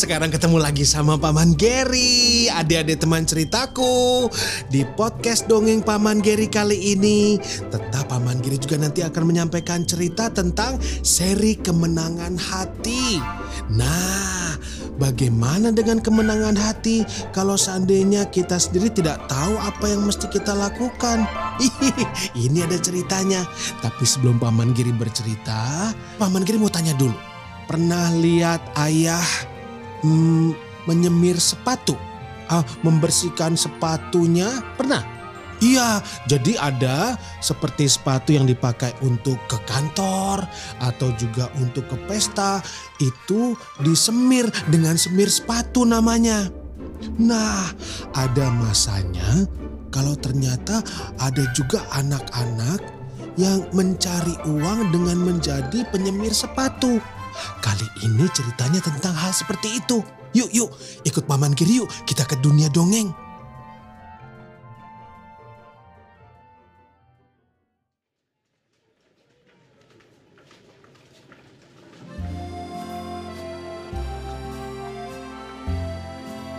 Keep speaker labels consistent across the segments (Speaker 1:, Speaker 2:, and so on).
Speaker 1: Sekarang ketemu lagi sama Paman Geri, adik-adik teman ceritaku. Di podcast Dongeng Paman Geri kali ini, tetap Paman Geri juga nanti akan menyampaikan cerita tentang seri kemenangan hati. Nah, bagaimana dengan kemenangan hati kalau seandainya kita sendiri tidak tahu apa yang mesti kita lakukan? Ini ada ceritanya. Tapi sebelum Paman Giri bercerita, Paman Giri mau tanya dulu pernah lihat ayah hmm, menyemir sepatu, ah, membersihkan sepatunya? Pernah? Iya, jadi ada seperti sepatu yang dipakai untuk ke kantor atau juga untuk ke pesta, itu disemir dengan semir sepatu namanya. Nah, ada masanya kalau ternyata ada juga anak-anak yang mencari uang dengan menjadi penyemir sepatu. Kali ini ceritanya tentang hal seperti itu. Yuk, yuk, ikut Paman Kiri kita ke dunia dongeng.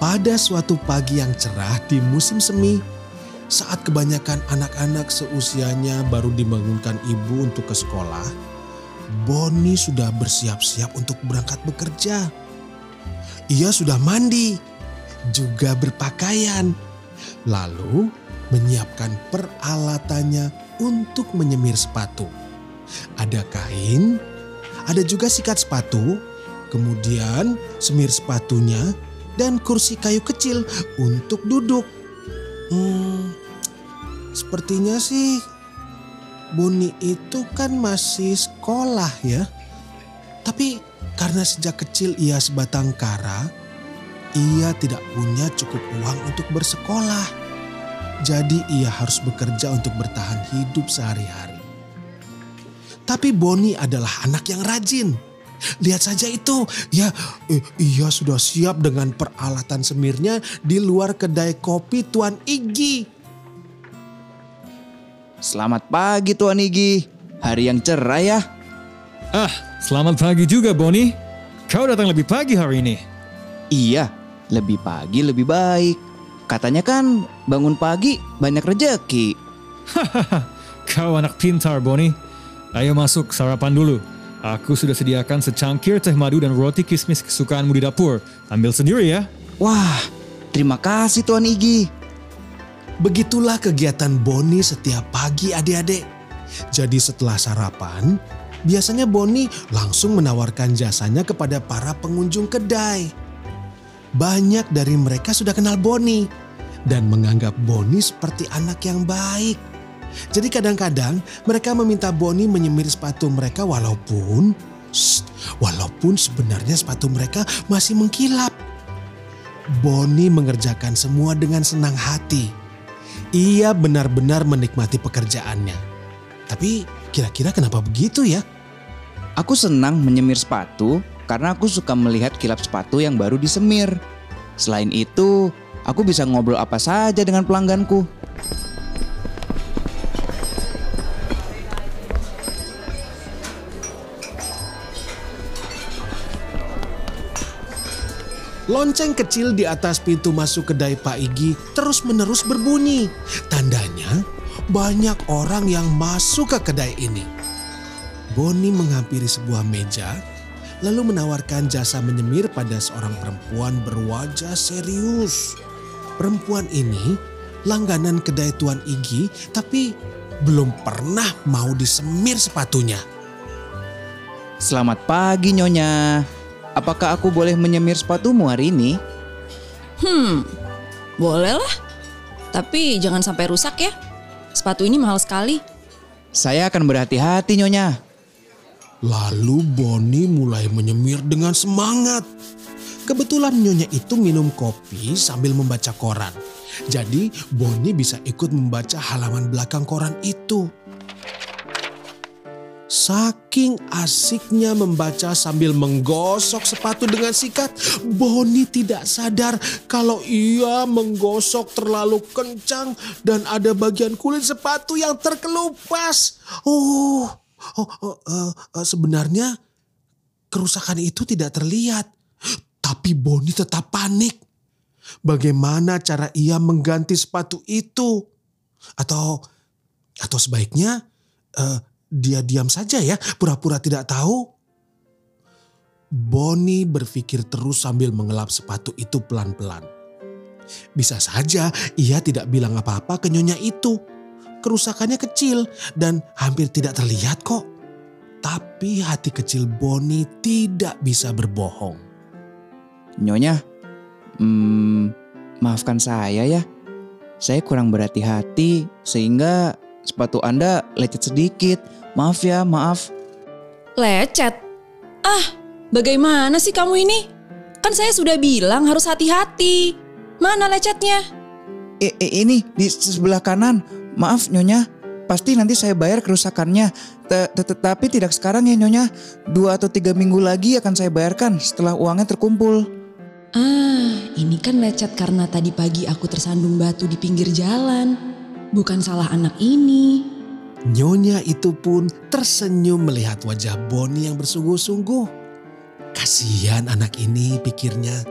Speaker 1: Pada suatu pagi yang cerah di musim semi, saat kebanyakan anak-anak seusianya baru dibangunkan ibu untuk ke sekolah, Boni sudah bersiap-siap untuk berangkat bekerja. Ia sudah mandi, juga berpakaian, lalu menyiapkan peralatannya untuk menyemir sepatu. Ada kain, ada juga sikat sepatu, kemudian semir sepatunya, dan kursi kayu kecil untuk duduk. Hmm, sepertinya sih Boni itu kan masih sekolah ya. Tapi karena sejak kecil ia sebatang kara, ia tidak punya cukup uang untuk bersekolah. Jadi ia harus bekerja untuk bertahan hidup sehari-hari. Tapi Boni adalah anak yang rajin. Lihat saja itu, ya eh, ia sudah siap dengan peralatan semirnya di luar kedai kopi Tuan Igi.
Speaker 2: Selamat pagi Tuan Igi. Hari yang cerah ya.
Speaker 3: Ah, selamat pagi juga Boni. Kau datang lebih pagi hari ini.
Speaker 2: Iya, lebih pagi lebih baik. Katanya kan bangun pagi banyak rejeki.
Speaker 3: Hahaha, kau anak pintar Boni. Ayo masuk sarapan dulu. Aku sudah sediakan secangkir teh madu dan roti kismis kesukaanmu di dapur. Ambil sendiri ya.
Speaker 2: Wah, terima kasih Tuan Igi.
Speaker 1: Begitulah kegiatan Boni setiap pagi adik-adik. Jadi setelah sarapan, biasanya Boni langsung menawarkan jasanya kepada para pengunjung kedai. Banyak dari mereka sudah kenal Boni dan menganggap Boni seperti anak yang baik. Jadi kadang-kadang mereka meminta Boni menyemir sepatu mereka walaupun shh, walaupun sebenarnya sepatu mereka masih mengkilap. Boni mengerjakan semua dengan senang hati ia benar-benar menikmati pekerjaannya. Tapi kira-kira kenapa begitu ya?
Speaker 2: Aku senang menyemir sepatu karena aku suka melihat kilap sepatu yang baru disemir. Selain itu, aku bisa ngobrol apa saja dengan pelangganku.
Speaker 1: Lonceng kecil di atas pintu masuk kedai Pak Igi terus-menerus berbunyi. Tandanya banyak orang yang masuk ke kedai ini. Boni menghampiri sebuah meja lalu menawarkan jasa menyemir pada seorang perempuan berwajah serius. Perempuan ini langganan kedai Tuan Igi tapi belum pernah mau disemir sepatunya.
Speaker 2: Selamat pagi Nyonya. Apakah aku boleh menyemir sepatumu hari ini?
Speaker 4: Hmm, boleh lah. Tapi jangan sampai rusak ya. Sepatu ini mahal sekali.
Speaker 2: Saya akan berhati-hati Nyonya.
Speaker 1: Lalu Boni mulai menyemir dengan semangat. Kebetulan nyonya itu minum kopi sambil membaca koran. Jadi Boni bisa ikut membaca halaman belakang koran itu. Saking asiknya membaca sambil menggosok sepatu dengan sikat, Boni tidak sadar kalau ia menggosok terlalu kencang dan ada bagian kulit sepatu yang terkelupas. Oh, oh, oh uh, uh, sebenarnya kerusakan itu tidak terlihat, tapi Boni tetap panik. Bagaimana cara ia mengganti sepatu itu? Atau atau sebaiknya uh, dia diam saja ya, pura-pura tidak tahu. Boni berpikir terus sambil mengelap sepatu itu pelan-pelan. Bisa saja ia tidak bilang apa-apa ke nyonya itu. Kerusakannya kecil dan hampir tidak terlihat kok. Tapi hati kecil Boni tidak bisa berbohong.
Speaker 2: Nyonya, hmm, maafkan saya ya. Saya kurang berhati-hati sehingga sepatu Anda lecet sedikit. Maaf ya, maaf.
Speaker 4: Lecet? Ah, bagaimana sih kamu ini? Kan saya sudah bilang harus hati-hati. Mana lecetnya?
Speaker 2: I, I, ini di sebelah kanan. Maaf Nyonya, pasti nanti saya bayar kerusakannya. Tetapi tidak sekarang ya Nyonya. Dua atau tiga minggu lagi akan saya bayarkan setelah uangnya terkumpul.
Speaker 4: Ah, ini kan lecet karena tadi pagi aku tersandung batu di pinggir jalan. Bukan salah anak ini.
Speaker 1: Nyonya itu pun tersenyum melihat wajah Boni yang bersungguh-sungguh. Kasihan anak ini pikirnya.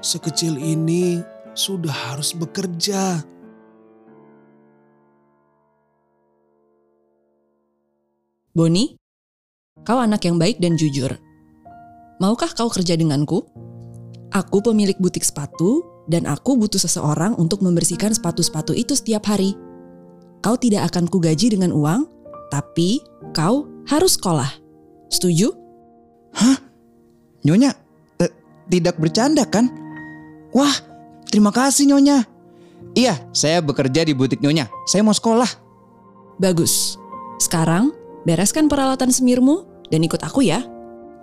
Speaker 1: Sekecil ini sudah harus bekerja.
Speaker 4: Boni, kau anak yang baik dan jujur. Maukah kau kerja denganku? Aku pemilik butik sepatu dan aku butuh seseorang untuk membersihkan sepatu-sepatu itu setiap hari. Kau tidak akan kugaji dengan uang, tapi kau harus sekolah. Setuju?
Speaker 2: Hah? Nyonya, tidak bercanda kan? Wah, terima kasih Nyonya. Iya, saya bekerja di butik Nyonya. Saya mau sekolah.
Speaker 4: Bagus. Sekarang bereskan peralatan semirmu dan ikut aku ya.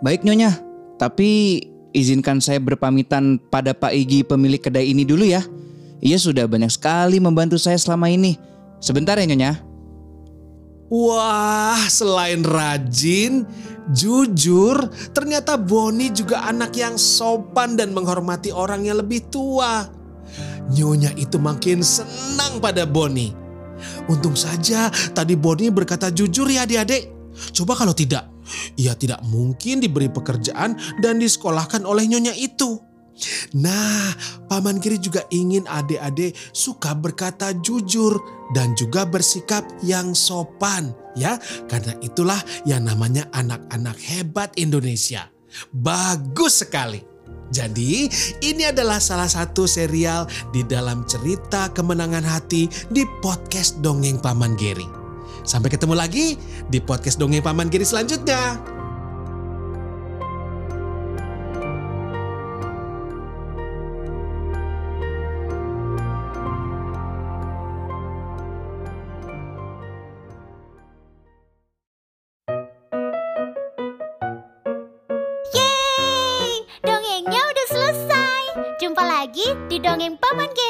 Speaker 2: Baik Nyonya, tapi izinkan saya berpamitan pada Pak Igi pemilik kedai ini dulu ya. Ia sudah banyak sekali membantu saya selama ini. Sebentar ya Nyonya.
Speaker 1: Wah, selain rajin, jujur, ternyata Boni juga anak yang sopan dan menghormati orang yang lebih tua. Nyonya itu makin senang pada Boni. Untung saja tadi Boni berkata jujur ya adik-adik. Coba kalau tidak, ia tidak mungkin diberi pekerjaan dan disekolahkan oleh nyonya itu. Nah, Paman Kiri juga ingin adik-adik suka berkata jujur dan juga bersikap yang sopan ya. Karena itulah yang namanya anak-anak hebat Indonesia. Bagus sekali. Jadi ini adalah salah satu serial di dalam cerita kemenangan hati di podcast Dongeng Paman Giri. Sampai ketemu lagi di podcast Dongeng Paman Giri selanjutnya.
Speaker 5: Lagi di Dongeng Paman Geri.